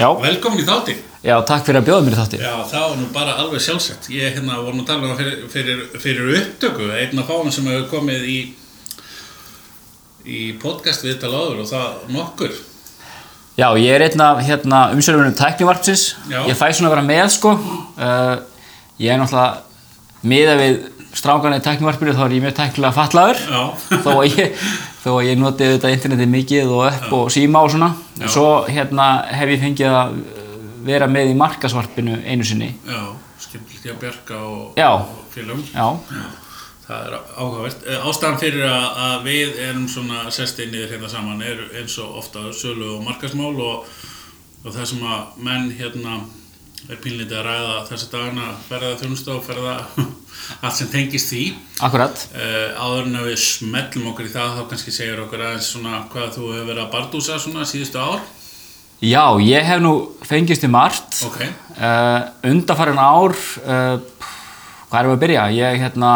Já. Velkomin í þátti. Já, takk fyrir að bjóða mér í þátti. Já, það var nú bara alveg sjálfsett. Ég hérna voru nú að tala um það fyrir, fyrir, fyrir upptöku, einn af fáin sem hefur komið í, í podcast við tala áður og það nokkur. Já, ég er einn af hérna, umsörðunum tæknivarpsins. Ég fæ svona að vera með, sko. Uh, ég er náttúrulega miða við strákan í tæknivarpinu, þá er ég mjög tæknilega fatlaður. Já. þó að ég, þó að ég noti þetta internetið mikið og upp og síma og svona. Já. Svo hérna hef ég fengið að vera með í markasvarpinu einu sinni. Já, skemmtilegt að bjarga og, og félagum. Já, Það er áhugavert. Eh, Ástæðan fyrir að, að við erum svona sestið niður hérna saman er eins og ofta sölu og markasmál og, og það sem að menn hérna er pínlítið að ræða þessi dagana ferða þjónustu og ferða allt sem tengist því. akkurat. Uh, áður en við smellum okkur í það þá kannski segir okkur aðeins svona hvað þú hefur verið að bardúsa svona síðustu ár. Já, ég hef nú fengist í margt. Ok, Uh, undarfærin ár, uh, hvað erum við að byrja? Ég hérna,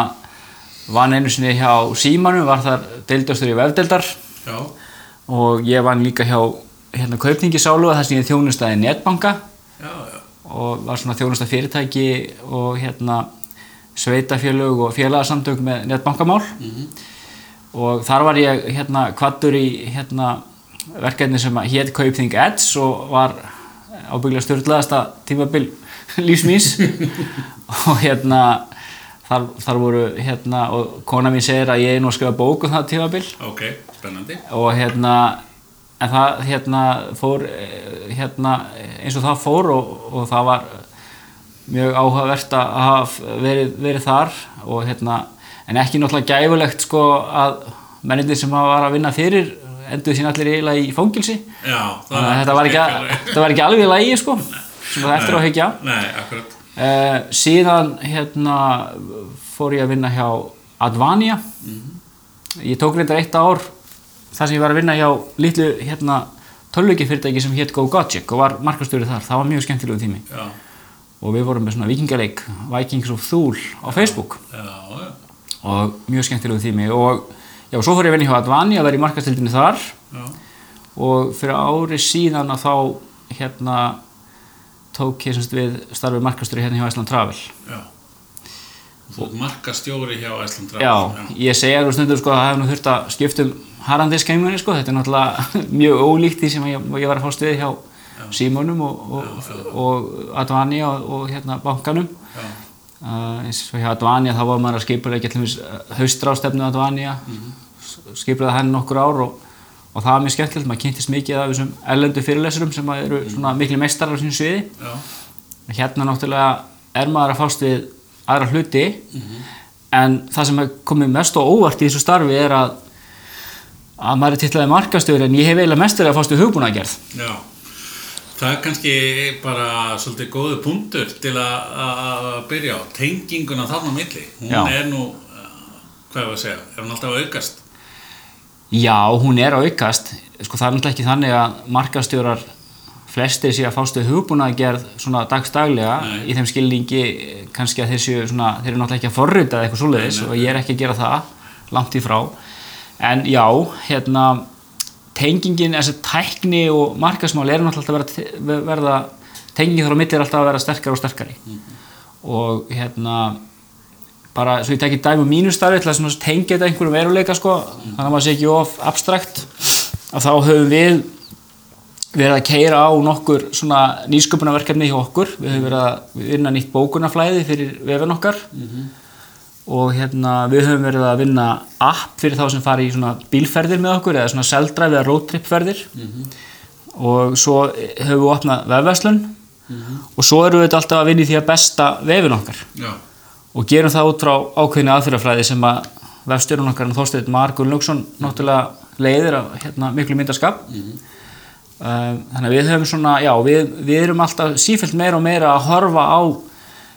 vann einu sinni hjá Símanu, var þar deildastur í vefdeldar já, og ég vann líka hjá hérna, Kaupningi Sálu þar sem ég þjónustaði netbanka já, já, og var svona þjónustað fyrirtæki og hérna sveitafélög og félagsamtök með netbankamál. Og þar var ég hérna kvattur í hérna verkefni sem hétt Kaupþing Ads og var ábygglega stjórnlegaðasta tímabil lífsmýns og hérna þar, þar voru hérna og kona mín segir að ég er nú að skrifa bók um það tímabil. Ok, spennandi. og hérna en það hérna fór eh, hérna eins og það fór og, og það var mjög áhugavert að hafa verið, verið þar og hérna en ekki náttúrulega gæfulegt sko að mennindir sem hafa var að vinna fyrir endur sín allir eiginlega í fóngilsi Já, þannig að þetta var ekki, þetta var ekki alveg í lagi sko sem það eftir að akkurat. uh, síðan hérna fór ég að vinna hjá Advania. Ég tók reyndar eitt ár þar sem ég var að vinna hjá litlu hérna tölvöki sem hétt GoGogic og var markastjóri þar, það var mjög skemmtilegu tími. Já, og við vorum með svona vikingaleik Vikings of Thule á Facebook. Já, já, og mjög skemmtilegu tími. Og já, svo fór ég að vinna hjá Advania að vera í markastildinni þar. Já, og fyrir ári síðan að þá hérna tók ég semst við starfið markastjóri hérna hjá Iceland Travel. Já. Þú ert markastjóri hjá Æsland Já, ég segja nú stundum sko að það hefur nú þurft að skipta um harandiskengunni sko, þetta er náttúrulega mjög ólíkt því sem ég, ég var að fá stuði hjá Símonum og, og, og Advania og, og hérna bankanum. Já, uh, eins og hjá Advania þá var maður að ekki allmis haustrástefnu Advania mm skipulega henni nokkur ár og, og það var mjög skemmtilegt, maður kynntist mikið af þessum ellendu fyrirlesurum sem eru svona miklu meistarar á sínu sviði. Já, hérna náttúrulega er maður að fást við aðra hluti. En það sem er komið mest og óvart í þessu starfi er að að maður er tillaði markastjóri en ég hef eiginlega mest verið að fást við hugbúnagerð já. Það er kannski bara svolítið góðu punktur til að að byrja á. Tenginguna þarna milli. Hún Já. er nú, uh, hvað er að segja, er hún alltaf að aukast? Já, hún er að aukast sko það er náttúrulega ekki þannig að markastjórar flestir sé að fást við hugbúnagerð svona dagstaglega Nei. í þeim skilningi eh, kannski að þeir séu svona, þeir eru náttúrulega ekki að forrita eitthvað svoleiðis nei. og ég er ekki að gera það langt í frá en já, hérna tengingin, þessi tækni og markasmál eru náttúrulega alltaf að verða, verða tengingin þar á milli er alltaf að vera sterkari og sterkari. Og hérna bara, svo ég tekki dæmi um mínu starfi til að tengja þetta einhverjum veruleika sko, þannig að maður sé ekki of abstrakt að þá höfum við verið að keira á nokkur svona nýsköpunarverkefni hjá okkur. Við höfum verið að vinna nýtt bókunarflæði fyrir vefin okkar og hérna við höfum verið að vinna app fyrir þá sem fari í svona bílferðir með okkur eða svona seldræf eða roadtrip ferðir og svo höfum við opnað vefverslun. Og svo erum við alltaf að vinna í því að besta vefin okkar. Já, og gerum það út frá ákveðinu aðfyrrafræði sem að vefstjórun okkar Þorsteinn Mark Gunnlaugsson náttúrulega leiðir af hérna, miklu myndaskap um, þannig að við höfum svona já, við, við erum alltaf sífælt meira og meira að horfa á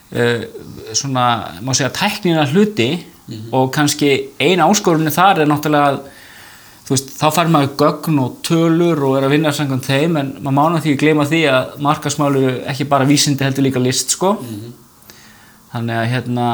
svona, má segja, tæknina hluti og kannski eina áskorunni þar er náttúrulega að veist, þá fær maður gögn og tölur og er að vinna samkvæmt þeim en maður mána því að gleyma því að markasmálu ekki bara vísindi heldur líka list sko. Þannig að hérna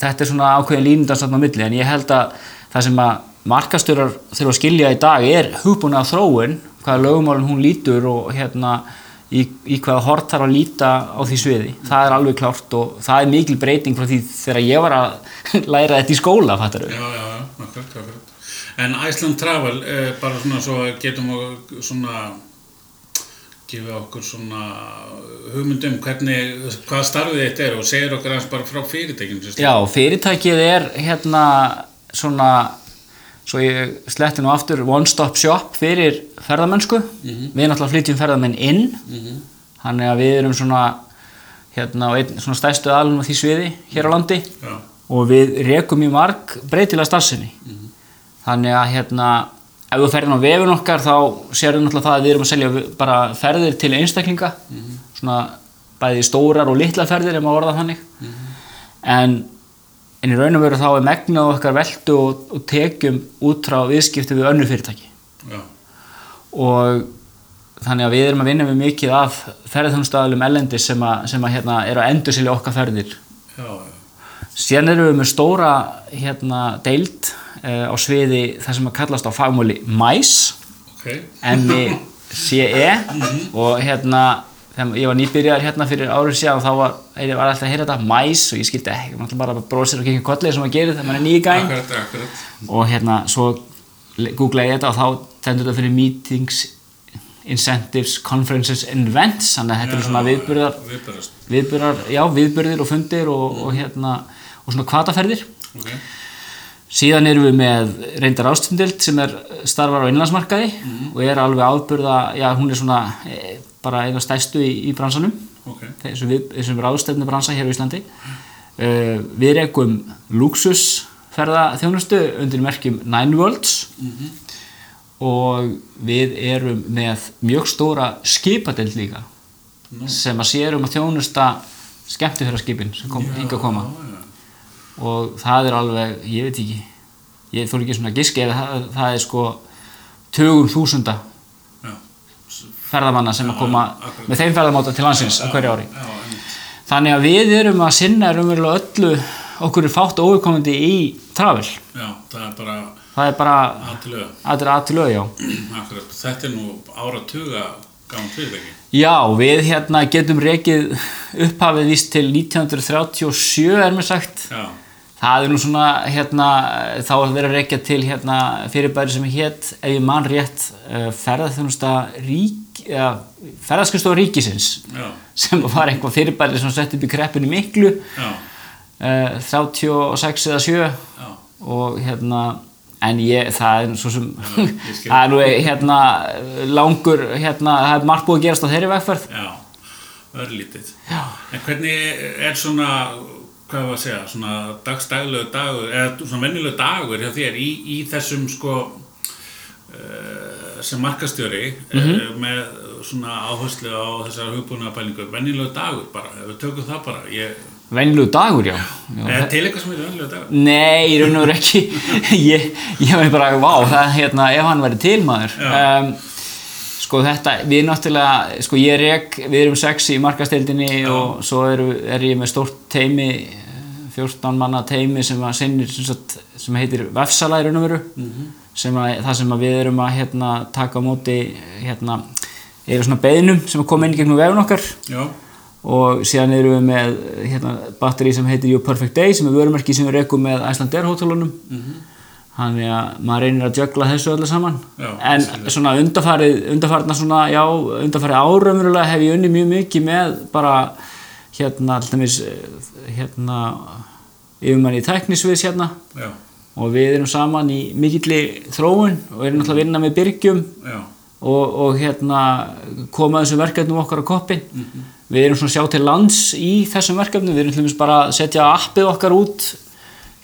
þetta er svona ákveðin línundans þarna á milli en ég held að það sem að markastjórar þurfa að skilja í dag er hugbúna þróun hvaða lögumálun hún lítur og hérna í, í hvaða hort þarf að líta á því sviði það er alveg klárt og það er mikil breyting frá því þegar ég var að læra þetta í skóla fattar Já, já, já, akkurat, akkurat. En Iceland Travel, eh, bara svona svo getum við svona gefa okkur svona hugmyndum hvernig, hvað starfið þetta er og segir okkur aðeins bara frá slíkt. Já, fyrirtækið er hérna svona svo ég sletti nú aftur one stop shop fyrir ferðamennsku. Við náttúrulega flytjum ferðamenn inn. Þannig að við erum svona hérna á einn svona stærstu aðlunum á því sviði hér á landi. Já, og við rekum í marg breytilega starfsinni þannig að hérna ef þú ferðin á vefun okkar þá sérðu náttúrulega það að við erum að selja bara ferðir til einstaklinga. Svona bæði stórar og litla ferðir ef maður orða þannig. En, en í raun og veru þá er megnað okkar veldu og, og tekjum út frá viðskipti við önnu fyrirtæki. Já, og þannig að við erum að vinna við mikið af ferðarþjónustaflum ellendis sem að, sem að hérna, eru að endur silja okkar ferðir. Síðan erum við með stóra hérna, deild uh, á sviði það sem að kallast á fagmáli MICE, ok, M-I-C-E og hérna, þegar ég var nýbyrjar hérna fyrir árið síðan þá var, var alltaf að heyra þetta MICE og ég skildi ekki, maður bara bróðsir og kikið kollið sem maður gerir þegar maður er nýi gæn akkurat, akkurat, og hérna svo googlaði ég þetta og þá tendur þetta fyrir meetings, incentives, conferences and events, þannig að þetta eru svona viðburðar viðbörðast, viðburðar, já, viðburðir og fundir og, og hérna, og svona kvataferðir ok, síðan erum við með reyndar ástundild sem er starfar á innlandsmarkaði og er alveg áburða, já, hún er svona e, bara eina stæstu í, í bransanum. Ok, þessum, við, þessum ráðstefnu bransa hér á Íslandi. Uh, við rekum luxusferðaþjónustu undir merkjum Nine Worlds. Og við erum með mjög stóra skipadeld líka Nú. sem að sér um að þjónusta skemmtifæraskipin sem kom, hinga að koma. já, og það er alveg, ég veit ekki ég þór ekki svona að giski ef það, það er sko tugum þúsunda ferðamanna sem að koma með þeim ferðamáta til landsins á hverju ári. þannig að við erum að sinna raunverulega öllu okkur er fátt óvikomandi í travel. Já, það er bara það er bara aðtilega, að þetta er er nú áratuga já, við hérna getum rekið upphafið víst til 1937 er mér sagt. Já, Það er nú svona, hérna, þá að vera að rekja til hérna, fyrirbæri sem hétt, ef ég man rétt, ja, ferðarskristofa ríkisins, já, sem var eitthvað fyrirbæri sem sett upp í kreppinu miklu, uh, 36 eða 7 já, og hérna, en ég, það er svo sem, það er nú hérna langur, hérna, það er margt búið að gerast á þeirri vegferð. já, örlítið. En hvernig er svona, hvað var að segja, svona dagstæglegu dagur, eða svona venjulegu dagur hjá þér í, í þessum sko, uh, sem markastjóri mm með svona áherslu á þessar hugbúna pælingu, venjulegu dagur bara, ef við tökum það bara, ég, Venjulegu dagur, já. já eða til eitthvað sem er venjulegu dagur? Nei, í raun og veru ekki. Ég, ég var bara, vá, það hérna ef hann væri til maður. Um, sko þetta, við náttúrulega sko ég rek, við erum sex í markastildinni og svo er, er ég með stórt teimi 14 manna teimi sem að sinnir sem, sagt, sem heitir vefsala í raun og veru sem að, það sem að við erum að hérna, taka á móti hérna, eru svona beðnum sem að koma inn gegnum vefun okkar. Já, og síðan erum við með hérna, batteri sem heitir Your Perfect Day sem er vörumerki sem við rekum með Icelandair hótelunum. Þannig að maður reynir að jögla þessu öllu saman. Já, en svona undarfarið undarfarna svona, já, undarfarið áraumurulega hef ég unni mjög mikið með bara hérna, alltaf mis hérna yfirmann í teknisviðs hérna. Já, og við erum saman í mikilli þróun og erum alltaf að vinna með byrgjum og, og hérna koma þessum verkefnum okkar á koppin við erum svona sjá til lands í þessum verkefnum, við erum dæmis bara að setja appið okkar út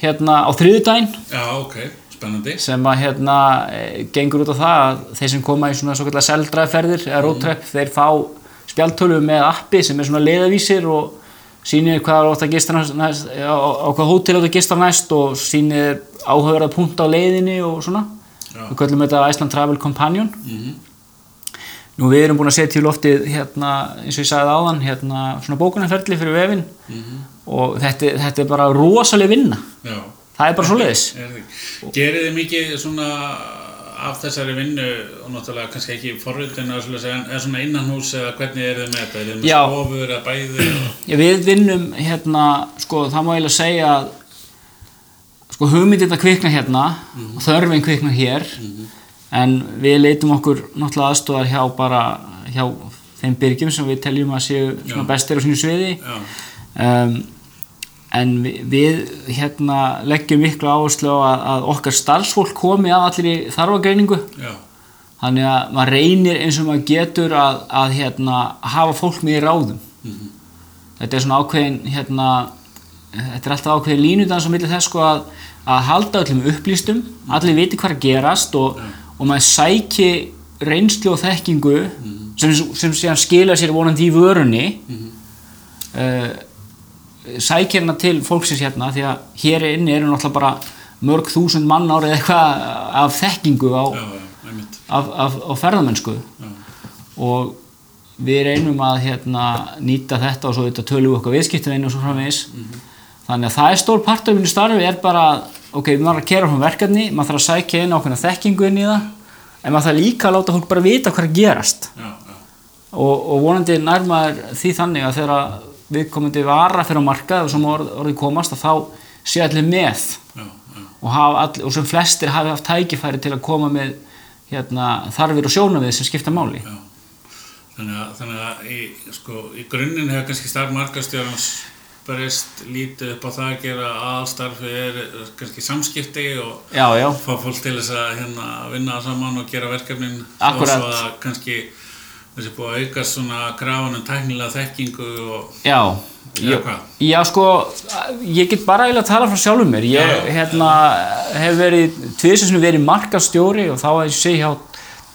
hérna á þriðudaginn já, ok, spennandi. sem að hérna e, gengur út á það að þeir sem koma í svona svo kallar seldræðferðir eða roadtrip, þeir fá spjaltölu með appi sem er svona leiðavísir og sýnir hvað er átt að gista næst, á, á hvað hótel átt að gista næst og sýnir áhugaverða punkt á leiðinni og svona Já. við kallum þetta Iceland Travel Companion Mm Nú við erum búin að setja í loftið hérna, eins og ég sagði áðan, hérna svona bókunarferli fyrir vefinn og þetta, þetta er bara rosaleg vinna. Já. Það er bara svo leiðis. Er Gerið þið mikið svona af þessari vinnu og náttúrulega kannski ekki en er svona innan hús eða hvernig er þið með þetta? Er þið með Já. stofur eða bæði? Já, við vinnum hérna, sko, það má eiginlega segja að sko, hugmyndin að kvikna hérna og þörfin kvikna hér en við leitum okkur náttúrulega aðstofar hjá bara hjá þeim byrgjum sem við teljum að séu bestir á sínu sviði Já, um, en við, hérna leggjum miklu áherslu á að, að okkar starfsfólk komi að allir í þarfagreiningu. Já, þannig að maður reynir eins og maður getur að, að hérna, hafa fólk með í ráðum. Mhm. þetta er svona ákveðin hérna, þetta er alltaf ákveðin línudans á milli þess sko að, að halda öllum upplýstum. Allir viti hvað að gerast og, og maður sæki reynslu og þekkingu sem, sem síðan skila sér vonandi í vörunni. Uh, sækir hérna til fólksins hérna því að hér inni eru náttúrulega bara mörg þúsund mann árið eitthvað af þekkingu á, já, já, af, af, af ferðamennsku. Já, og við reynum að hérna, nýta þetta og svo þetta við okkar viðskiptavinn og svo framvegis. Þannig að það er stór partur af mínu starfi er bara, ok, við maður að kera frá verkefni maður þarf að sækja inn ákveðna þekkingu inn í það en maður þarf líka að láta fólk bara vita hvað er að gerast. Og, og vonandi nær maður því þannig að þegar viðkomandi vara fyrir á markað og sem orð, orðið komast að þá sé allir með. Já, já, og, all, og sem flestir hafi haft tækifæri til að koma með hérna, þarfir og sjónavið sem skipta máli. Já. Þannig að, þannig að í, sko, í grunninn hefur kannski starf markastjórans berist lítið upp á það að gera aðalstarfi er kannski samskipti og fá fólk til þess að hérna, vinna saman og gera verkefnin og svo að kannski þessi búið að auka svona krafanum tæknilega þekkingu og já. Eða Já, sko, ég get bara eiginlega að tala frá sjálfum mér. Ég Já. hérna, hef verið, tviðsessinu verið markastjóri og þá að ég sé hjá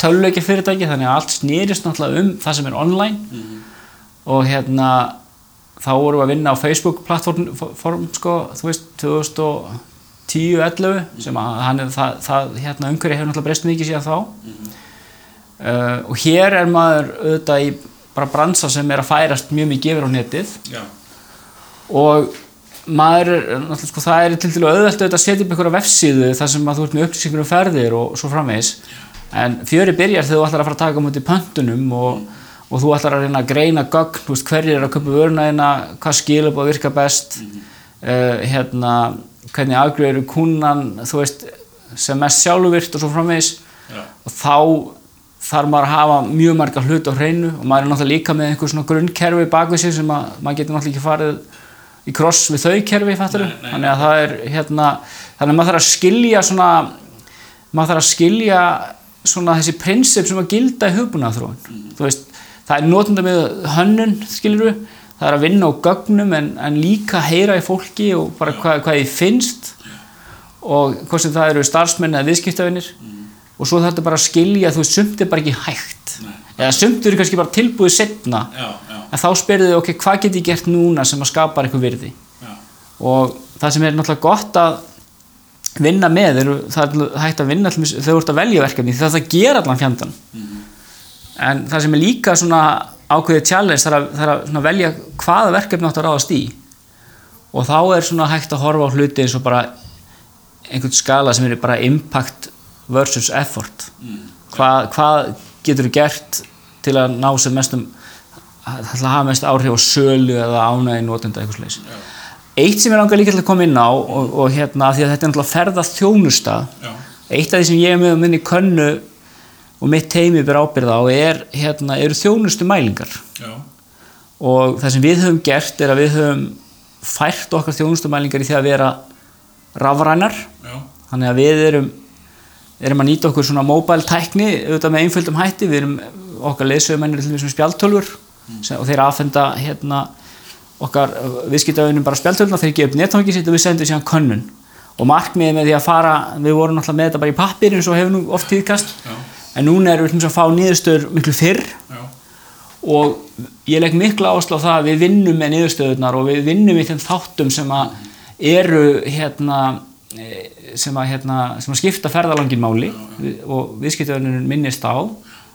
töluleikja fyrirtæki þannig að allt snýrist náttúrulega um það sem er online. Og hérna þá vorum við að vinna á Facebook plattform form, sko, þú veist, 2010-11 sem að hann, er- það, það hérna, umhverju hefur náttúrulega breyst mikið síðan þá uh, og hér er maður auðvitað í bara bransa sem er að færast mjög mikið yfir á netið. Já, og maður, er, náttúrulega, sko, það er til til auðvelt auðvitað að setja upp einhverja vefsíðu þar sem að þú ert með upplýsingur um ferðir og svo framvegis. En fjöri byrjar þegar þú ætlar að fara að taka á móti pöntunum og, og þú ætlar að reyna að greina gögn, veist, hverjir er að köpa vöruna þína, hvað skilur að virka best uh, hérna, hvernig afgriður kúnan, þú veist sem mest sjálfurvirt og svo framvegis. Já, og þá þarf maður að hafa mjög marga hlut á hreinu og maður er náttúrulega líka með einhver svona grunnkerfi bak við sig sem að maður getur náttúrulega ekki farið í kross við þau kerfi Nei, nei. þannig að það er hérna þannig að maður þarf að skilja svona maður þarf að skilja svona þessi prinsip sem að gilda í hugbúnaðarþróun. Þú veist, það er notenda með hönnun skilur við, það er að vinna á gögnum en, en líka heyra í fólki og bara hvað, hvað því finnst og hvort sem það eru starfsmenn eða viðskiptavinnir og svo þarf þetta bara að skilja þú veist, sumt er bara ekki hægt. Nei. eða sumt eru kannski bara tilbúið setna já, já, en þá spyrðu þið, ok, hvað get ég gert núna sem að skapa eitthvað virði? Já, og það sem er náttúrulega gott að vinna með, eru, það er hægt að vinna þegar þú ert að velja verkefni það það gera allan fjandan en það sem er líka svona ákveðið challenge það er að, það er að svona velja hvaða verkefni átt að ráðast í. Og þá er svona hægt að horfa á hluti eins og bara einhvern skala sem er bara impact versus effort. Hvað, hvað getur þú gert til að ná sem mestum að hafa mest áhrif á sölu eða ánægi notenda eitthvað slags eitt sem ég langar líka til að koma inn á og, og hérna því að þetta er náttúrulega ferða þjónusta já, eitt af því sem ég er með á minni könnu og mitt teimi ber ábyrða á er, hérna, eru þjónustu mælingar já, og það sem við höfum gert er að við höfum fært okkar þjónustu mælingar í því að vera rafrænar. Já, þannig að við erum erum að nýta okkur svona mobile tækni auðvitað með einföldum hætti. Við erum okkar leysögumennir til þessum spjaltölfur sem, og þeir aðfenda hérna okkar viðskiptaunum bara spjaltöluna þeir gefa upp netfangi sitt og við sendum síðan könnun. Og markmiðið með því að fara við vorum náttúrulega með þetta bara í pappir eins og hefur nú oft tíðkast. Já, en núna erum við dæmis að fá niðurstöður miklu fyrr. Já, og ég legg miklu áherslu á það að við vinnum með niðurstöðunar og við vinnum í þeim þáttum sem að eru hérna sem að, hérna, sem að skipta ferðalangin máli og viðskiptöðunum minnist á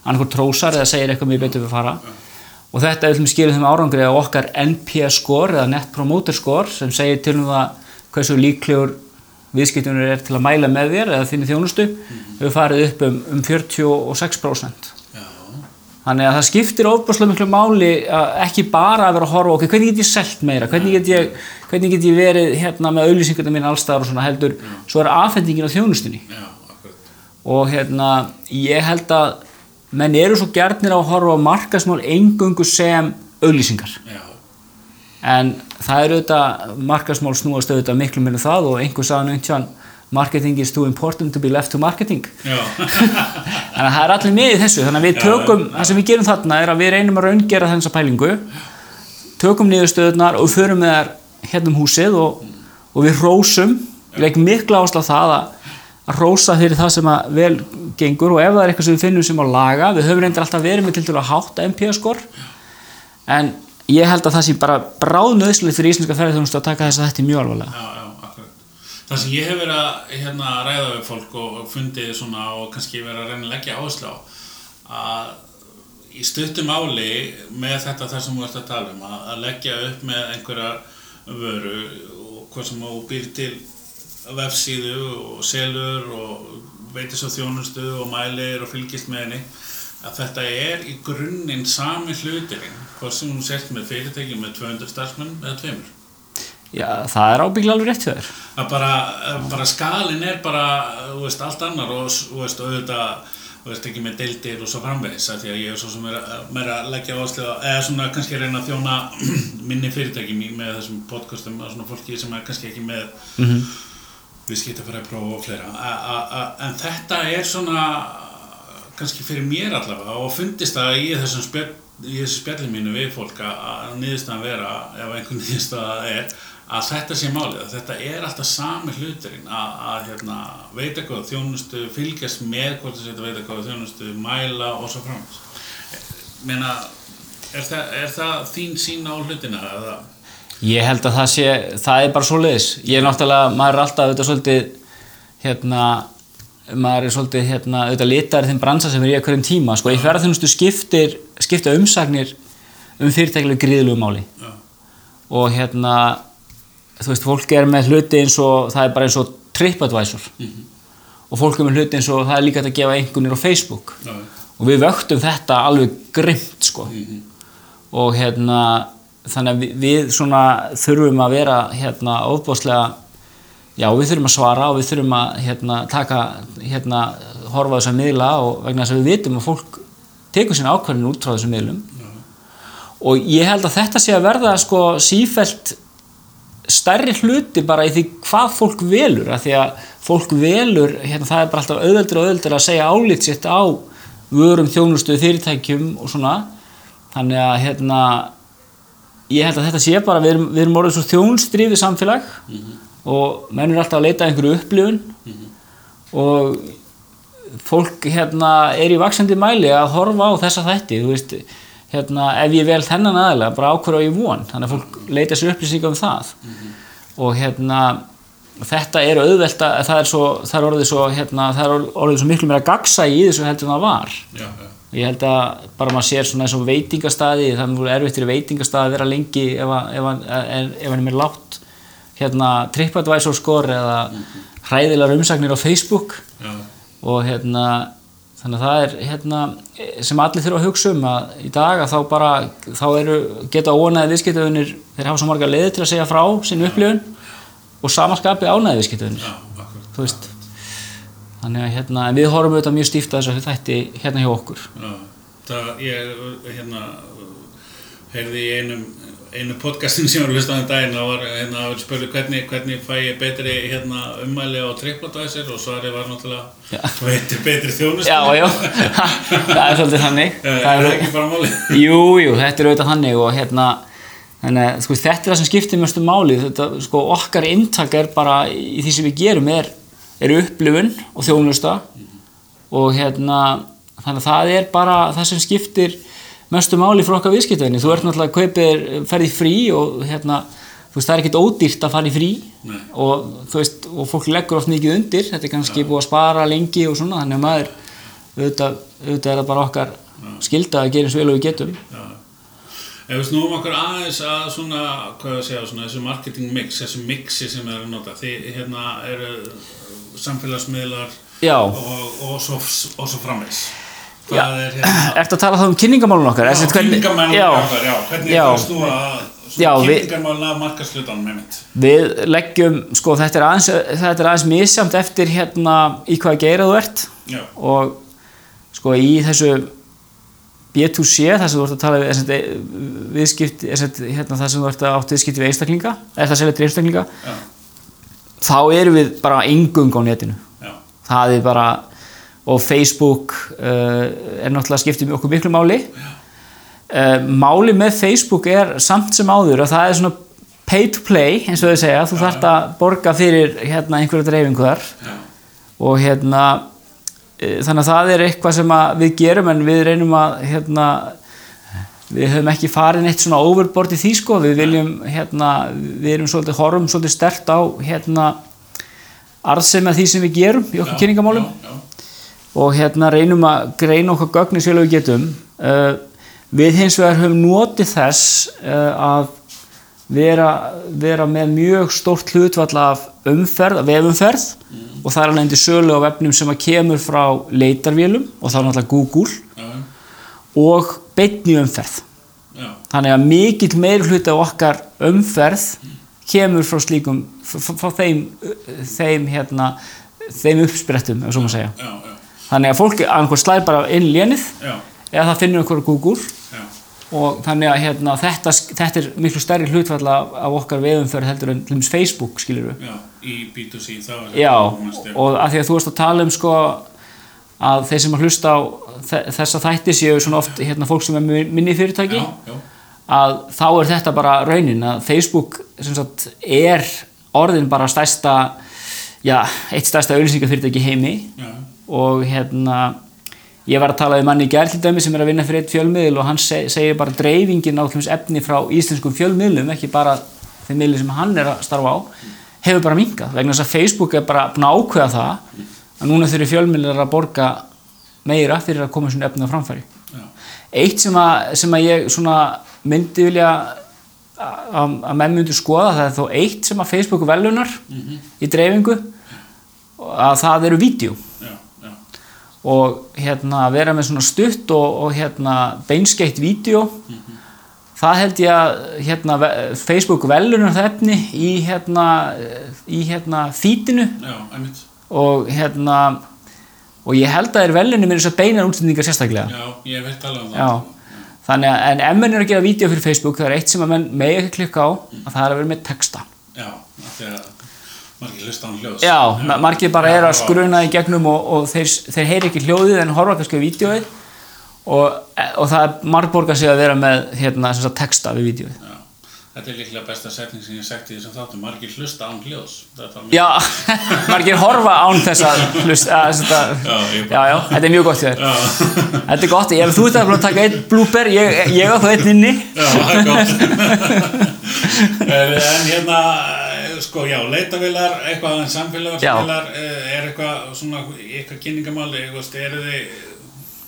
annarkur trósar eða segir eitthvað mjög betur við fara og þetta er til skilur þeim árangri á okkar NPS score eða Net Promoter score sem segir til um það hversu líklegur viðskiptunir er til að mæla með þér eða þinni þjónustu hefur farið upp um, um 46%. Þannig að það skiptir ofbúrslega miklu máli að ekki bara að vera að horfa, ok, hvernig get ég selt meira, hvernig get ég, hvernig get ég verið hérna með auðlýsingarna mín allstaðar og svona heldur, svo er afhendingin á þjónustunni. já. Og hérna, ég held að menn eru svo gjarnir á að horfa á markasmál engöngu sem auðlýsingar. Já, En það eru auðvitað, markasmál snúast auðvitað miklu meira um það og einhver sagði nú einhvern marketing is too important to be left to marketing. Þannig að það er allir með í þessu, þannig að við tökum, það sem við gerum þarna er að við reynum að raungera þessa pælingu, tökum niðurstöðunar og förum með þær hérna um húsið og, og við rósum, við leggjum mikla áherslu á það að, að rósa fyrir það sem að vel gengur og ef það er eitthvað sem við finnum sem á laga, við höfum reyndir alltaf verið með til til að hátta MPA-skor, en ég held að það sé bara bráðnöðslega fyrir íslenska ferðarþjónustu að taka þess að þetta er mjög alvarlega. Það sem ég hef verið að hérna, ræða við fólk og, og fundið svona og kannski verið að reyna að leggja áherslu á að í stuttum áli með þetta þar sem þú ert að tala um að, að leggja upp með einhverja vöru og hvað sem þú býr til vefsíðu og selur og veitir svo þjónustu og mælir og fylgist með henni að þetta er í grunninn sami hlutirinn hvað sem þú sért með fyrirtæki með 200 starfsmenn eða tveimur Já, það er ábygglega alveg rétt þér. að bara, bara skalin er bara þú veist, allt annar og þú veist, auðvitað þú veist ekki með deildir og svo framvegis því að ég er svo sem er að, meira að leggja áherslu á eða svona kannski að reyna að þjóna minni fyrirtæki með þessum podcastum og svona fólki sem er kannski ekki með mm. -hmm. viðskiptafræðipróf og fleira a, a, a, en þetta er svona kannski fyrir mér allavega og fundist það í þessum spjall, í þessu spjalli mínu við fólk að, að niðurstaðan vera ef einhver niðurstaða er að þetta sé málið, að þetta er alltaf sami hluturinn að, að hérna, veita góða þjónustu, fylgjast með hvort þess að veita góða þjónustu, mæla og svo framins. Meina, er það, er það þín sín á hlutina? Eða? Ég held að það sé, það er bara svo leiðis. Ég er náttúrulega, maður er alltaf auðvitað svolítið, hérna, maður er svolítið, hérna, auðvitað litar þeim bransa sem er í einhverjum tíma, sko. Í ferðarþjónustu skiptir, skipta umsagnir um fyrirtækilega gríðlegu máli. Já, Og hérna, þú veist, fólk er með hluti eins og, það er bara eins og TripAdvisor. Og fólk er með hluti eins og það er líka að gefa einhvernir á Facebook. já, Og við vöktum þetta alveg grimt, sko. Og hérna, þannig að við, við svona þurfum að vera hérna ofbáslega, já við þurfum að svara og við þurfum að hérna taka, hérna horfa þess að miðla og vegna þess að við vitum að fólk tekur sín ákvarðin út frá þessum miðlum. Og ég held að þetta sé að verða sko sífælt stærri hluti bara í því hvað fólk velur af því að fólk velur hérna, það er bara alltaf auðveldur og auðveldur að segja álit sitt á vörum þjónustu fyrirtækjum og svona. Þannig að hérna ég held að þetta sé bara, við erum, við erum orðið svo þjónstrifið samfélag og menn er alltaf að leita að einhverju upplifun. Og fólk hérna er í vaksandi mæli að horfa á þessa þætti þú veist, hérna, ef ég vel þennan aðalega bara ákvörðu á ég von, þannig að fólk leita sér upplýsingar um það. Og hérna þetta er auðvelt að það er, svo, það er orðið svo hérna, það er orðið svo miklu meira gagsa í þessu heldur en það var. Já, já, ég held að bara maður sér svona eins og veitingastæði það er erfitt fyrir veitingastæði að vera lengi ef, að- að- hann er mér látt hérna TripAdvisor skor eða hræðilegar umsagnir á Facebook. Já, og hérna þannig að það er hérna sem allir þurfa að hugsa um að í dag að þá bara þá eru, geta ónæði viðskiptaunir þeir hafa svo marga leiði til að segja frá sinni upplifun og samanskapi ánæði viðskiptaunir já, akkurat. þú veist þannig að hérna, við horfum auðvitað mjög stíft að þessu þætti hérna hjá okkur Já, það ég hérna heyrði í einum einu podcastin sem var hlustaðan daginn það var hérna að spurði hvernig, hvernig fæ ég betri hérna ummæli á TripAdvisor og svarið var náttúrulega veitir betri þjónust já, já, það er svolítið þannig. Það er er, ekki bara máli jú, jú, þetta er auðvitað þannig og hérna þannig, að, sko, þetta er það sem skiptir mjög máli. Þetta, sko, okkar inntak er bara í því sem við gerum er, er upplifun og þjónusta. Og hérna þannig að það er bara það sem skiptir mestu máli frá okkar viðskiptöðinni þú ert náttúrulega kaupir ferði frí og hérna þú veist það er ekkert ódýrt að fara í frí Nei. og þú veist og fólk leggur oft mikið undir þetta er kannski búið að spara lengi og svona þannig að maður auðvitað, auðvitað er það bara okkar skilda að gera eins vel og við getum Já. Ef við snúum okkur aðeins að svona, hvað ég að segja, svona þessu marketing mix, þessu mixi sem við erum að nota, því hérna eru samfélagsmiðlar Já. og, og, svo, og svo framvegs. Já. Það er hérna, Ertu að tala þá um kynningamálun okkar? já, kynningamálun okkar, já, hvernig er það að snúa kynningamálun af markaslutanum með mitt? Við leggjum, sko þetta er aðeins, þetta er aðeins misjamt eftir hérna í hvaða geira þú ert Já, og sko í þessu B2C, þar sem þú ert að tala við viðskipti, þessi, hérna, þar sem þú ert að átt viðskipti við einstaklinga, er það að selja til einstaklinga, já, þá erum við bara engung á netinu. já, Það er bara, og Facebook uh, er náttúrulega skiptið okkur miklu máli. Uh, máli með Facebook er samt sem áður að það er svona pay to play, eins og þau segja, þú þarft að borga fyrir hérna einhverja dreifingu þar. Já, og hérna e, þannig að það er eitthvað sem við gerum en við reynum að hérna við höfum ekki farið neitt svona overboard í því sko, við viljum hérna, við erum svolítið, horfum svolítið stert á hérna arðsemi að því sem við gerum í okkur kynningamálum og hérna reynum að greina okkar gögnin sem við getum. Uh, við hins vegar höfum notið þess uh, að vera, vera með mjög stórt hlutvall af umferð, vefumferð. Og það er alveg endur sölu á vefnum sem að kemur frá leitarvélum og þá er náttúrulega Google já, og beinni umferð. Já, þannig að mikill meir hluti af okkar umferð kemur frá slíkum frá, frá þeim, þeim hérna þeim uppsprettum, ef svo maður segja. Já, já, þannig að fólk annað slæðir bara inn lénið já, eða það finnur einhverju já, og þannig að hérna, þetta, þetta er miklu stærri hlutfall af, okkar veðumferð heldur en dæmis Facebook skilur við já, í B2C, þá já, og að því að þú varst að tala um sko að þeir sem að hlusta á þe- þessa þætti séu svona oft hérna, fólk sem er minni fyrirtæki Já, já, að þá er þetta bara raunin að Facebook sagt, er orðin bara stærsta já, eitt stærsta auðlýsingafyrirtæki í heimi. Já, og hérna ég var að tala við manni í gær til dæmi sem er að vinna fyrir eitt fjölmiðl og hann seg, segir bara dreifingin á efni frá íslenskum fjölmiðlum ekki bara þeim miðlum sem hann er að starfa á hefur bara minkað vegna þess að Facebook er bara ákveða það að núna þurfi fjölmiðlar að borga meira fyrir að koma svona efni á framfæri. Já, eitt sem að, sem að ég myndi vilja að, að menn myndi skoða það er þó eitt sem að Facebook velunar í dreifingu að það eru vídeo og hérna vera með svona stutt og, og hérna beinskeitt vídeo. Það held ég að hérna, Facebook velunar það efni í hérna í hérna fítinu og hérna og ég held að þeir velunni með þess að beinar útsendingar sérstaklega. Já, ég veit alveg um það. þannig að en ef menn er að gera vídeo fyrir Facebook það er eitt sem að menn megi ekki klikka á að það er að vera með texta. Já, af því að margir hlusta án hljóðs. Já, já. margir bara er að skruna í gegnum og, og þeir, þeir heyri ekki hljóðið en horfa kannski á vídeoið og, og það er margborga sig að vera með hérna, sem sagt, texta við vídeoið Já, þetta er líklega besta setning sem ég hef sagt í þessum þáttum, margir hlusta án hljóðs. Já, margir horfa án þess að hlust, að, Já, já, já, þetta er mjög gott þér. Þetta er gott, ef þú ert að taka einn blúper ég, á það einn inni. Já, það er gott. en hérna, sko, já, leitavilar, eitthvað en samfélagsvilar, er eitthvað svona, eitthvað kynningamáli, veist, eru þið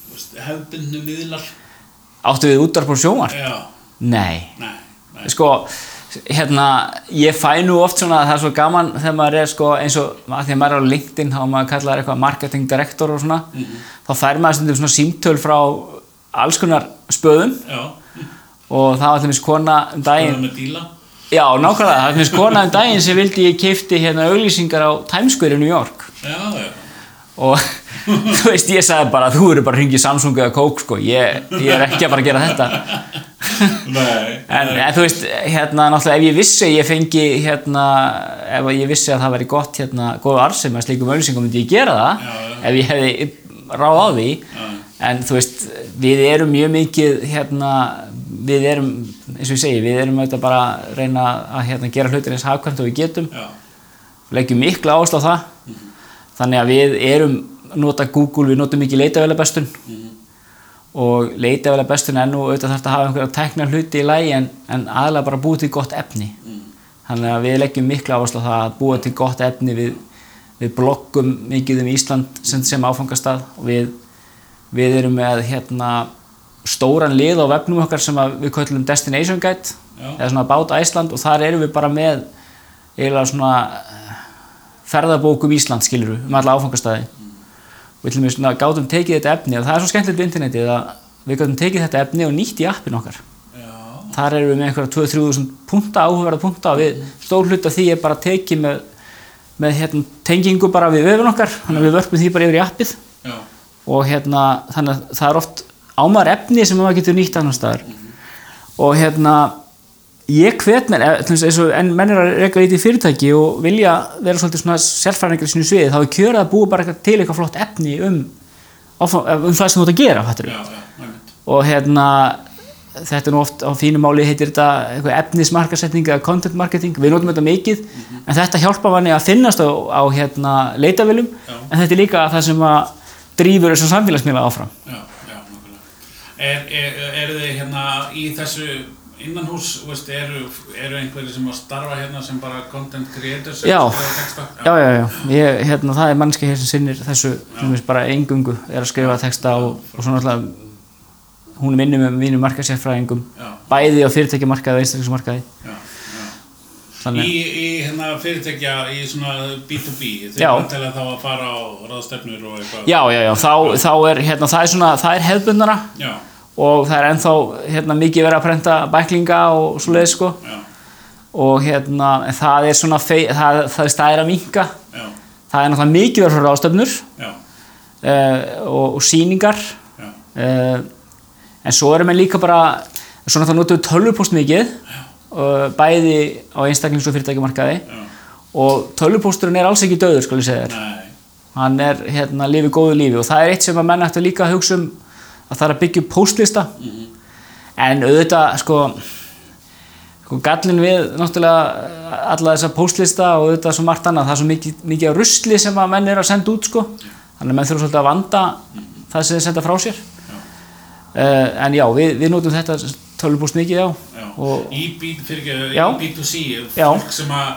þú veist, hefðbundnu miðlar? Áttu við útvarp og sjónvarp? Já, Nei nei, nei. sko, hérna ég fæ nú oft svona, það er svo gaman þegar maður er sko eins og að því að maður er á LinkedIn þá maður kallar eitthvað marketing director og svona þá fær maður stundum svona símtöl frá alls konar spöðum Já, og það var allir mis kona um er daginn með díla. Já, nákvæmlega, það var allir mis kona um daginn sem vildi ég keipti hérna auglýsingar á Times Square í New York. Já, já, og þú veist, ég sagði bara þú eru bara að ringi Samsung eða Coke sko. Ég, ég er ekki að fara að gera þetta. Nei, En, en þú veist, hérna, náttúrulega ef ég vissi ég fengi, hérna, ef ég vissi að það væri gott, hérna, góð arsum að slíkum auðlýsingum myndi ég gera það, Já, já. ef ég hefði ráð á því, Já. en þú veist, við erum mjög mikið, hérna, við erum, eins og ég segi, við erum auðvitað bara að reyna að hérna, gera hlutir eins hagkvæmt og við getum, leggjum mikla áherslu á það, þannig að við erum, nota Google, við notum mikið leitavélabestun, og leitavælega bestun er nú auðvitað þarf að hafa einhverja teknar hluti í lægi en, en aðlega bara búið til gott efni. Þannig að við leggjum miklu áherslu á það að búa til gott efni. Við, við bloggum mikið um Ísland sem, sem áfangastað. Og við, við erum með hérna stóran lið á vefnum okkar sem við köllum Destination Guide Já. eða svona About Iceland og þar erum við bara með eiginlega svona eh, ferðabók um Ísland skilur um alla áfangastæði og við til og með gátum tekið þetta efni og það er svo skemmtilegt við internetið að við gátum tekið þetta efni og nýtt í appin okkar. Já, þar erum við með einhverja 2-3.000 punta, áhugaverða punta og við stór hlut af því er bara tekið með, með hérna, tengingu bara við vefun okkar þannig að við vörpum því bara yfir í appið. Já, og hérna þannig að það er oft ámar efni sem maður getur nýtt annar staðar. Og hérna ég hvet mér, eh, eins og en menn er að reyka lítið fyrirtæki og vilja vera svolítið svona sérfræðingar í sínu sviði þá er kjörið að búa bara til eitthvað flott efni um, áfram- um það sem þú ert að gera já, já, og hérna þetta er nú oft á fínu máli heitir þetta efnismarkasetning eða content marketing við notum þetta mikið en þetta hjálpa manni að finnast á, á hérna leitavilum en þetta er líka það sem að drýfur þessum samfélagsmiðla áfram. Já, Er, er, eru þið hérna í þessu innanhús, veist, eru, eru einhverjir sem að starfa hérna sem bara content creators Já. já, já, já, ég, hérna, það er mannski hér sem sinnir þessu sem við bara engungu er að skrifa texta og, og svona alltaf hún er minni með mínum markasérfræðingum bæði á fyrirtækjamarkaði og þannig. Í, í hérna fyrirtækja í svona B2B, þið Já. er vantilega þá að fara á ráðstefnur og eitthvað. já, já, já, þá, þá er hérna, það er svona, það er hefðbundara Já, og það er ennþá hérna, mikið verið að prenta bæklinga og svoleiðis sko. Já, og hérna, það er svona fei, það, það er stæðir að minka já, það er náttúrulega mikið verið frá ráðstöfnur uh, og, og sýningar. Já, uh, en svo erum við líka bara svona það notum við tölvupóst mikið uh, bæði á einstaklings og fyrirtækjumarkaði og tölvupósturinn er alls ekki döður skal ég segja þér. Hann er hérna lifið góðu lífi. Og það er eitt sem að menn ættu líka að hugsa um að það er að byggja upp póstlista. En auðvitað sko, sko gallin við náttúrulega eh, alla þessa póstlista og auðvitað svo margt annað það er svo mikið, mikið af rusli sem að menn eru að senda út sko. Þannig að menn þurfa svolítið að vanda það sem þeir senda frá sér. Uh, en já, við, við notum þetta tölvupóst mikið já, já. og Í, í B2C, Já. fólk sem að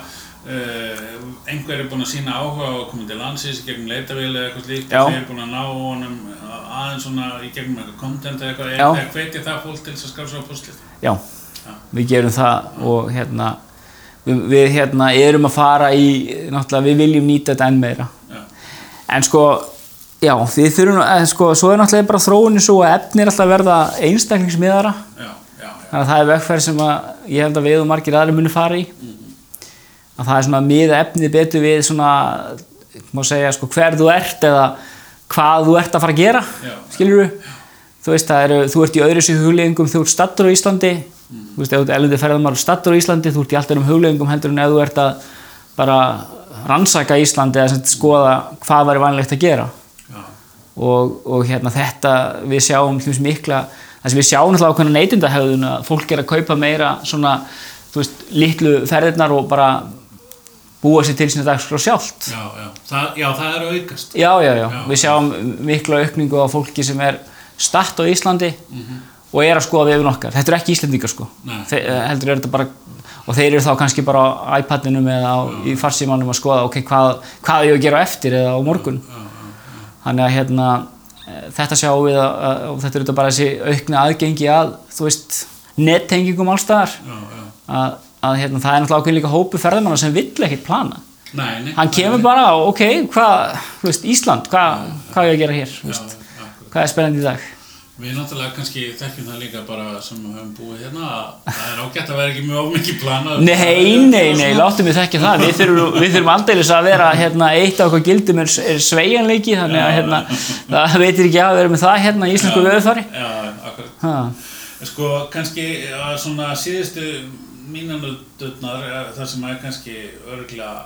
einhver er búinn að sína áhuga á að koma til landsins í gegnum leitavél eða eitthvað slíkt. Og þeir er búinn að ná honum aðeins svona í gegnum eitthvað content eða eitthvað, Já. það hvetja það fólk til þess að skrá svo á postlið? já, Já. við gerum það og hérna við, við hérna erum að fara í náttúrulega við viljum nýta þetta enn meira. Já, en sko já, við þurfum, en sko, svo er náttúrulega bara þróunin svo að efni er alltaf að verða einstaklingsmiðara. Já, já, já, þannig að það er vegferð sem að ég held að við það er svona miða efnið betur við svona, má segja sko hver þú ert eða hvað þú ert að fara að gera Já. skilur þú veist eru, þú ert í öðru sér hugleggingum þú ert stattur á Íslandi. Þú veist ef þú ert elindi ferðamál stattur á Íslandi þú ert í alltaf um hugleggingum heldur en ef þú ert að bara rannsaka Íslandi eða sem skoða hvað væri vanlegt að gera. Og, og hérna þetta við sjáum dæmis mikla það sem við sjáum alltaf ákveðna neytindahegðun að fólk er að kaupa meira svona þú veist, litlu ferðirnar og bara búa sér til sína dagskrá sjálft. Já, já. Það, já, það er aukast. já, já, já, við sjáum mikla aukningu á fólki sem er statt á Íslandi Mhm. og er að skoða vefin okkar. Þetta er ekki Íslendingar sko. Þe heldur er þetta bara og þeir eru þá kannski bara á iPadinum eða á, í farsímanum að skoða ok, hvað, hvað er ég að gera eftir eða á morgun. Þannig að hérna eh, þetta sjáum við að, og þetta er þetta bara þessi aukna aðgengi að þú veist, nettengingum allstaðar að, að hérna, það er náttúrulega ákveðin líka hópu ferðamanna sem vill ekkert plana. Nei, nei. hann kemur bara, ok, hvað Ísland, hvað, hvað er að gera hér? Já, hvað er spennandi í dag? Við náttúrulega kannski þekkjum það líka bara sem við höfum búið hérna að það er ágætt að vera ekki mjög mikið planað. Nei, nei, nei, láttum við þekkja það. Við þurfum, við þurfum aldeilis að vera hérna, eitt af okkar gildum er, er sveigjanleiki þannig að hérna, það veitir ekki að vera með það hérna í íslensku veðurfari. Já, akkurat. ha. Sko, kannski að svona síðustu mínanututnar það sem er kannski örgulega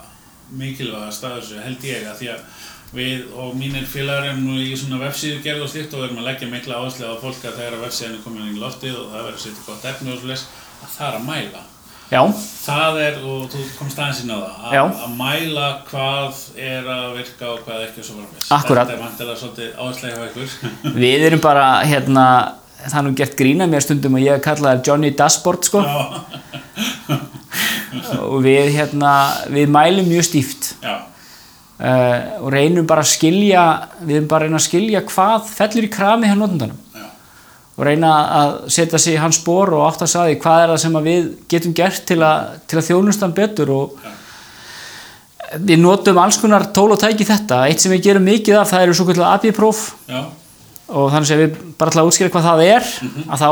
mikilvæga staðursu held ég að því að við og mínir félagar erum nú í svona vefsíðu gerð og slíkt og erum að leggja mikla áherslu á fólk að þegar að vefsíðan er komin í loftið og það verður að setja gott efni og svoleiðis að það er að mæla. Já, Það er, og þú komst aðeins inn á það, að, að mæla hvað er að virka og hvað ekki og svo framvegis. Akkúrat. Þetta er vantilega svolítið áherslega hjá ykkur. við erum bara hérna, það er nú gert grína mér stundum og ég kalla það Johnny Dashboard sko. Já, og við hérna, við mælum mjög stíft. Já, uh, og reynum bara að skilja við erum bara að reyna að skilja hvað fellur í krami hjá notendanum. Já, og reyna að setja sig í hans spór og átt að sagði hvað er það sem við getum gert til að, til að þjónustan betur og við notum alls konar tól og tæki þetta. Eitt sem við gerum mikið af það eru svo kvöldulega AB-próf Já, og þannig að við bara ætla að útskýra hvað það er. Að þá,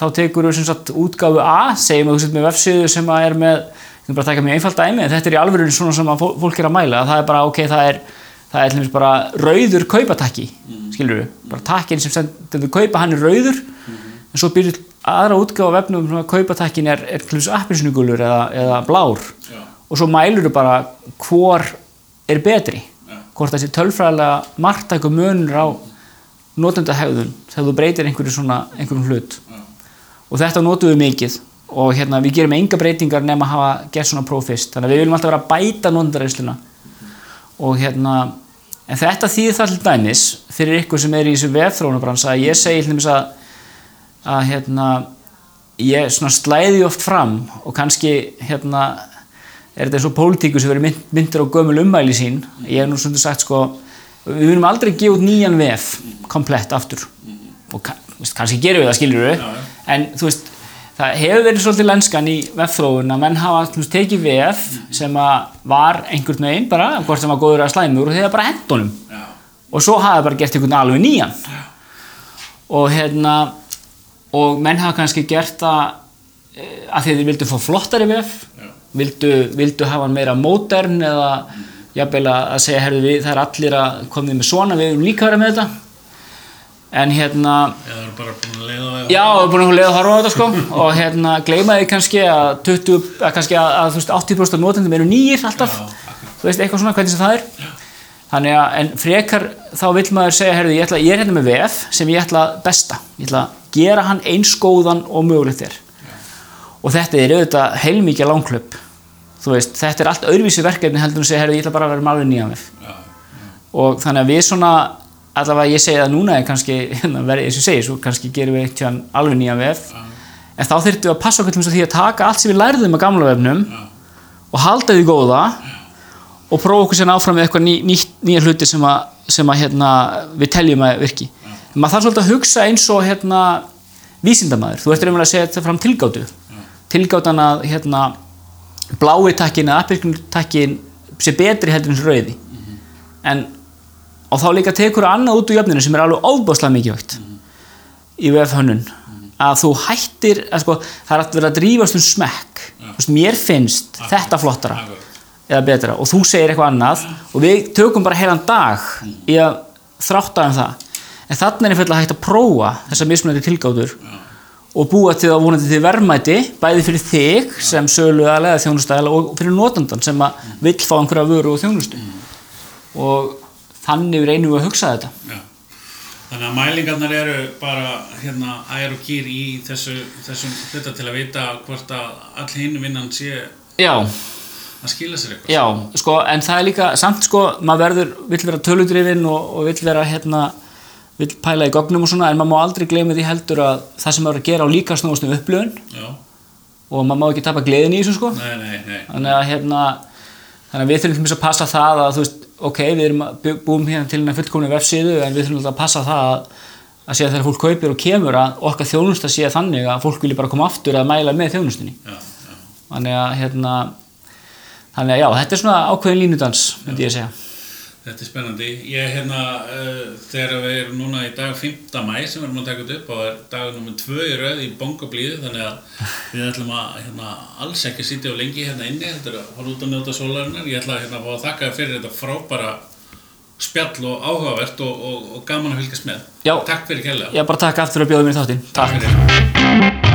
þá tekur við sem sagt útgáfu A segjum setur með vefsíðu sem er með ég bara að taka mjög einfalt dæmi þetta er í alvörun svona sem fólk er að mæla. Að það er bara ok, það er það er til dæmis bara rauður kaupatakki skilur við, bara takkin sem stendur kaupa hann er rauður. En svo byrjuð aðra útgáfa á vefnum um að kaupatakkin er, er til dæmis appisnugulur eða, eða blár. Já, og svo mælur þú bara hvor er betri. Já. hvort þessi tölfræðilega margtæku munur á notendahegðun þegar þú breytir svona einhverjum hlut. Já, og þetta notum við mikið. Og hérna við gerum enga breytingar nema að hafa gert svona próf fyrst. Þannig að við viljum alltaf vera að bæta notendareysluna og hérna en þetta þýðir það til dæmis fyrir ykkur sem er í þessu vefþróunabransa að ég segi dæmis að að hérna ég slæði oft fram og kannski hérna er þetta eins og pólitíku sem mynd, myndir á gömul ummæli sín. Ég hef nú svona sagt sko við viljum aldrei gefa út nýjan vef komplett aftur. Og ka- veist, kannski gerum við það skiljur við Já, já. en þú veist það hefur verið svolítið lenskan í vefþróun að menn hafa dæmis, tekið vef sem að var einhvern veginn bara hvort sem var góður að slæmur og þeir bara hendunum já, og svo hafa bara gert einhvern alveg nýjan. Og hérna og menn hafa kannski gert það eh, að að þeir vildu fá flottari vef. Já, vildu, vildu hafa hann meira modern eða jafnvel að segja herðu við það er allir að komið með svona við erum líka vera með þetta. En hérna eða eru bara búin að leiða það já, við erum búin að leið að horfa á þetta sko. Og hérna gleymaði kannski að 20, að kannski að, að þú veist 80% af notendum eru nýjir alltaf. Já, þú veist eitthvað svona hvernig sem það er. Þannig að en frekar þá vill maður segja herðu ég, ætla, ég er hérna með VF sem ég ætla besta. Ég ætla að gera hann eins góðan og mögulegt er. Og þetta er auðvitað heilmikið langklöp þú veist þetta er allt öðruvísi verkefni heldur en að segja herðu ég ætla bara að vera með alveg nýjan VF já, og þannig að við svona allavega ég segi það núna en kannski hérna, eins og segi, svo kannski gerum við eitt tján alveg nýjan vef. Já, en þá þurftum við að passa okkur til að því að taka allt sem við lærðum á gamla vefnum og halda því góða og prófa okkur sér áfram með eitthvað ný, ný, nýja hluti sem að, sem að hérna, við teljum að virki. Maður þarf svolítið að hugsa eins og hérna, vísindamæður, þú ert blái takkin eða appirkun takkin sé betri heldur en þessi rauði en og þá líka tekur annað út úr jöfninu sem er alveg óbáslega mikilvægt í VF hönnun að þú hættir að sko, það er verið að drífast um smekk. Þú veist, mér finnst þetta flottara akkurat. eða betra. Og þú segir eitthvað annað og við tökum bara heilan dag í að þrátta um það. En þannig er einfallega hægt að prófa þessar mismunandi tilgátur og búa til það vonandi til verðmæti bæði fyrir þig sem sölu aðlega þjónustæðala og fyrir notandan sem að vill fá einhverja vöru og þjónustu. Og þannig reynum við að hugsa þetta. Já. Þannig að mælingarnar eru bara hérna ær og kýr í þessu, þessum hluta til að vita hvort að all hinn vinnan sé Já, að skila sér eitthvað. Já, sko, en það er líka samt sko, maður verður, vill vera töludrifin og, og vill vera hérna vill pæla í gognum og svona, en maður má aldrei gleyma því heldur að það sem maður er að gera á líka snúast um upplifun Já. og maður má ekki tapa gleðin í þessu sko Nei, nei, nei. þannig að hérna þannig að við þurfum til að passa það að þú veist, ok, við erum að bú- búum hérna til hérna fullkomni vefsíðu en við þurfum alltaf að passa það að, að sé að þegar fólk kaupir og kemur að okkar þjónusta sé þannig að fólk vilji bara koma aftur að mæla með þjónustunni Já, já. þannig að hérna þannig að já, þetta er svona ákveðin línudans myndi ég að segja Þetta er spennandi. Ég hérna, uh, þegar við erum núna í dag 5. mæ sem við erum að taka þetta upp og er dag nummer 2 í rauð í bongoblíðu þannig að við ætlum að hérna, alls ekki sitja á lengi hérna inni heldur að fara út að njóta sólarinnar. Ég ætla að hérna, fá að þakka þér fyrir þetta frábæra spjall og áhugavert og, og, og gaman að fylgjast með. Já. Takk fyrir kærlega. Já, bara takk aftur að bjóða mér þáttinn. Takk fyrir.